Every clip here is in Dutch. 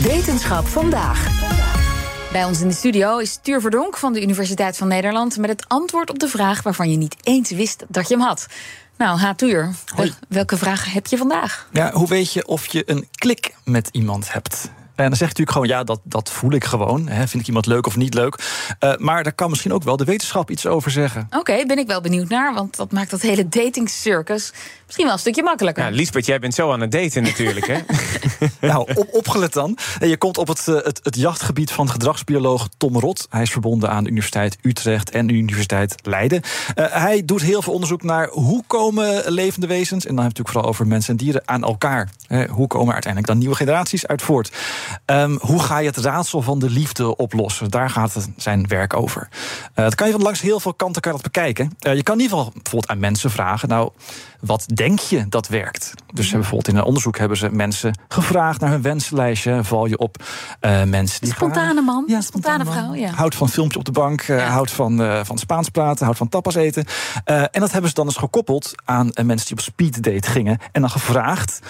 Wetenschap vandaag. Bij ons in de studio is Tuur Verdonk van de Universiteit van Nederland met het antwoord op de vraag waarvan je niet eens wist dat je hem had. Nou, Hatuur, welke vraag heb je vandaag? Ja, hoe weet je of je een klik met iemand hebt? En dan zegt u natuurlijk gewoon, ja, dat, dat voel ik gewoon. Hè. Vind ik iemand leuk of niet leuk? Uh, maar daar kan misschien ook wel de wetenschap iets over zeggen. Oké, ben ik wel benieuwd naar, want dat maakt dat hele dating circus misschien wel een stukje makkelijker. Ja, Liesbeth, jij bent zo aan het daten natuurlijk, hè? nou, op, opgelet dan. Je komt op het, het, het jachtgebied van gedragsbioloog Tom Rot. Hij is verbonden aan de Universiteit Utrecht en de Universiteit Leiden. Uh, hij doet heel veel onderzoek naar hoe komen levende wezens... en dan heb je natuurlijk vooral over mensen en dieren aan elkaar. hoe komen uiteindelijk dan nieuwe generaties uit voort? Um, hoe ga je het raadsel van de liefde oplossen? Daar gaat het zijn werk over. Uh, dat kan je van langs heel veel kanten kan dat bekijken. Uh, je kan in ieder geval bijvoorbeeld aan mensen vragen... nou, wat denk je dat werkt? Dus bijvoorbeeld in een onderzoek hebben ze mensen gevraagd... naar hun wenslijstje. Val je op uh, mensen die... Spontane man, ja, spontane, spontane vrouw. Ja. Houdt van filmpje op de bank, ja. houdt van, van Spaans praten... houdt van tapas eten. en dat hebben ze dan eens gekoppeld aan mensen die op speeddate gingen... en dan gevraagd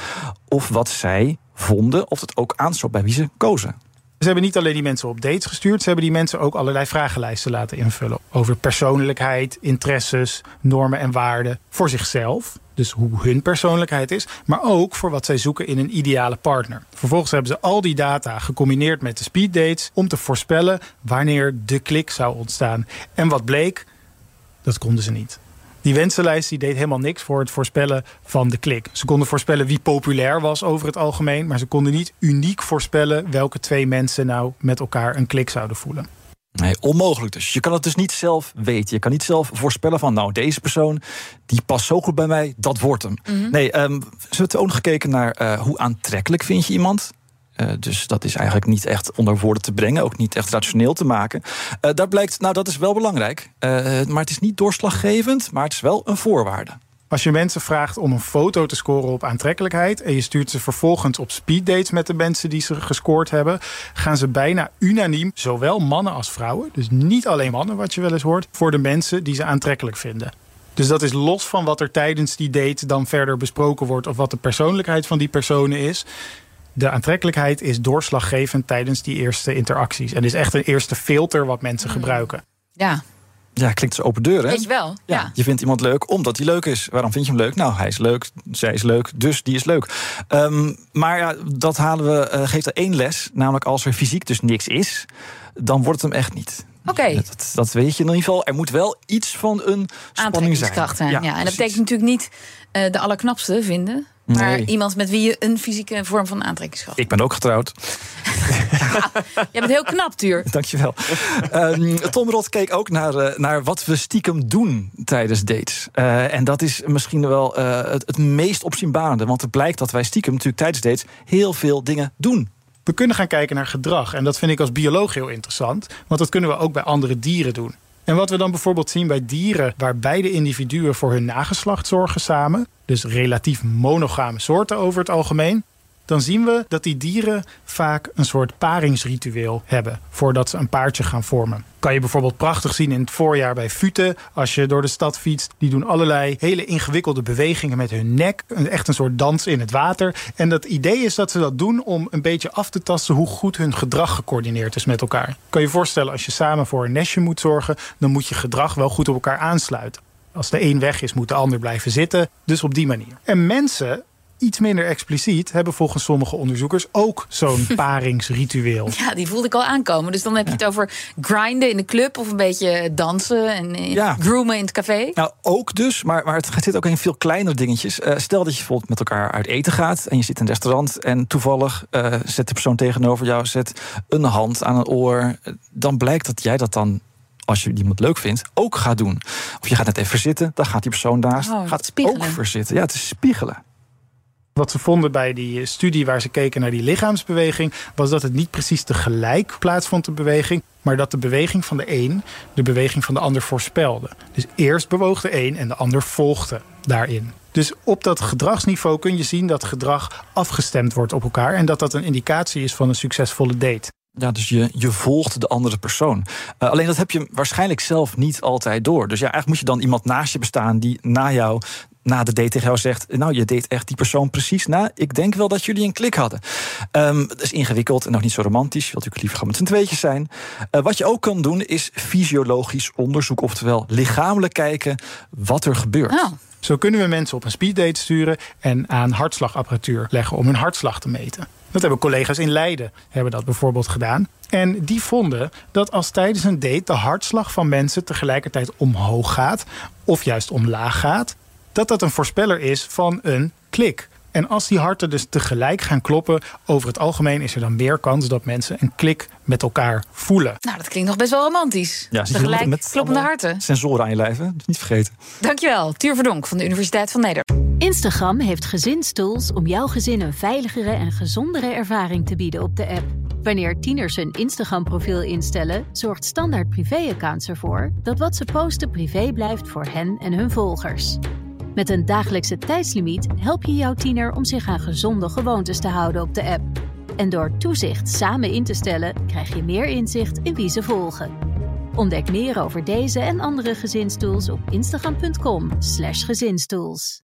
of wat zij vonden of het ook aansloot bij wie ze kozen. Ze hebben niet alleen die mensen op dates gestuurd, ze hebben die mensen ook allerlei vragenlijsten laten invullen. Over persoonlijkheid, interesses, normen en waarden voor zichzelf. Dus hoe hun persoonlijkheid is, maar ook voor wat zij zoeken in een ideale partner. Vervolgens hebben ze al die data gecombineerd met de speeddates om te voorspellen wanneer de klik zou ontstaan. En wat bleek, dat konden ze niet. Die wensenlijst die deed helemaal niks voor het voorspellen van de klik. Ze konden voorspellen wie populair was over het algemeen, maar ze konden niet uniek voorspellen welke twee mensen nou met elkaar een klik zouden voelen. Nee, onmogelijk dus. Je kan het dus niet zelf weten. Je kan niet zelf voorspellen van, nou, deze persoon, die past zo goed bij mij, dat wordt hem. Mm -hmm. Nee, um, ze hebben ook gekeken naar uh, hoe aantrekkelijk vind je iemand. Uh, dus dat is eigenlijk niet echt onder woorden te brengen, ook niet echt rationeel te maken. Uh, daar blijkt, nou dat is wel belangrijk, uh, maar het is niet doorslaggevend, maar het is wel een voorwaarde. Als je mensen vraagt om een foto te scoren op aantrekkelijkheid en je stuurt ze vervolgens op speeddates met de mensen die ze gescoord hebben, gaan ze bijna unaniem, zowel mannen als vrouwen, dus niet alleen mannen wat je wel eens hoort, voor de mensen die ze aantrekkelijk vinden. Dus dat is los van wat er tijdens die date dan verder besproken wordt of wat de persoonlijkheid van die personen is de aantrekkelijkheid is doorslaggevend tijdens die eerste interacties. En is echt een eerste filter wat mensen mm. gebruiken. Ja. Ja, klinkt als open deur, hè? Weet je wel. Ja. ja. Je vindt iemand leuk omdat hij leuk is. Waarom vind je hem leuk? Nou, hij is leuk, zij is leuk, dus die is leuk. Um, maar ja, dat halen we, uh, geeft er één les. Namelijk als er fysiek dus niks is, dan wordt het hem echt niet. Oké. Okay. Dat, dat, weet je in ieder geval. Er moet wel iets van een spanning zijn. zijn. Ja, ja, en dat betekent natuurlijk niet uh, de allerknapste vinden. Maar iemand met wie je een fysieke vorm van aantrekkingskracht Ik ben ook getrouwd. ja, Jij bent heel knap, Tuur. Dankjewel. um, Tom Rot keek ook naar, uh, naar wat we stiekem doen tijdens dates. Uh, en dat is misschien wel uh, het, het meest opzienbarende. Want het blijkt dat wij stiekem natuurlijk tijdens dates heel veel dingen doen. We kunnen gaan kijken naar gedrag. En dat vind ik als bioloog heel interessant. Want dat kunnen we ook bij andere dieren doen. En wat we dan bijvoorbeeld zien bij dieren waar beide individuen voor hun nageslacht zorgen samen, dus relatief monogame soorten over het algemeen, dan zien we dat die dieren vaak een soort paringsritueel hebben voordat ze een paardje gaan vormen. Kan je bijvoorbeeld prachtig zien in het voorjaar bij futen als je door de stad fietst. Die doen allerlei hele ingewikkelde bewegingen met hun nek. Echt een soort dans in het water. En dat idee is dat ze dat doen om een beetje af te tasten hoe goed hun gedrag gecoördineerd is met elkaar. Kan je je voorstellen als je samen voor een nestje moet zorgen, dan moet je gedrag wel goed op elkaar aansluiten. Als de een weg is, moet de ander blijven zitten. Dus op die manier. En mensen iets minder expliciet hebben volgens sommige onderzoekers ook zo'n paringsritueel. Ja, die voelde ik al aankomen. Dus dan heb je het over grinden in de club of een beetje dansen en Ja. groomen in het café. Nou, ook dus, maar, maar het zit ook in veel kleinere dingetjes. Uh, stel dat je bijvoorbeeld met elkaar uit eten gaat en je zit in een restaurant en toevallig uh, zet de persoon tegenover jou zet een hand aan een oor. Dan blijkt dat jij dat dan als je iemand leuk vindt, ook gaat doen. Of je gaat net even zitten, dan gaat die persoon naast Oh, gaat spiegelen. ook verzitten. Ja, het is spiegelen. Wat ze vonden bij die studie waar ze keken naar die lichaamsbeweging, was dat het niet precies tegelijk plaatsvond, de beweging, maar dat de beweging van de een de beweging van de ander voorspelde. Dus eerst bewoog de een en de ander volgde daarin. Dus op dat gedragsniveau kun je zien dat gedrag afgestemd wordt op elkaar en dat dat een indicatie is van een succesvolle date. Ja, dus je, je volgt de andere persoon. Uh, alleen dat heb je waarschijnlijk zelf niet altijd door. Dus ja, eigenlijk moet je dan iemand naast je bestaan die na jou na de date tegen jou zegt: Nou, je deed echt die persoon precies na. Ik denk wel dat jullie een klik hadden. Um, dat is ingewikkeld en nog niet zo romantisch. Je wilt natuurlijk liever gewoon met z'n tweetjes zijn. Uh, wat je ook kan doen is fysiologisch onderzoek, oftewel lichamelijk kijken wat er gebeurt. Oh. Zo kunnen we mensen op een speeddate sturen en aan hartslagapparatuur leggen om hun hartslag te meten. Dat hebben collega's in Leiden hebben dat bijvoorbeeld gedaan. En die vonden dat als tijdens een date de hartslag van mensen tegelijkertijd omhoog gaat of juist omlaag gaat, dat dat een voorspeller is van een klik. En als die harten dus tegelijk gaan kloppen, over het algemeen is er dan meer kans dat mensen een klik met elkaar voelen. Nou, dat klinkt nog best wel romantisch. Ja, tegelijk met kloppende harten. Sensoren aan je lijf, hè? niet vergeten. Dankjewel, Tuur Verdonk van de Universiteit van Nederland. Instagram heeft gezinstools om jouw gezin een veiligere en gezondere ervaring te bieden op de app. Wanneer tieners hun Instagram-profiel instellen, zorgt Standaard Privé-accounts ervoor dat wat ze posten privé blijft voor hen en hun volgers. Met een dagelijkse tijdslimiet help je jouw tiener om zich aan gezonde gewoontes te houden op de app. En door toezicht samen in te stellen, krijg je meer inzicht in wie ze volgen. Ontdek meer over deze en andere gezinstools op instagram.com/gezinstools.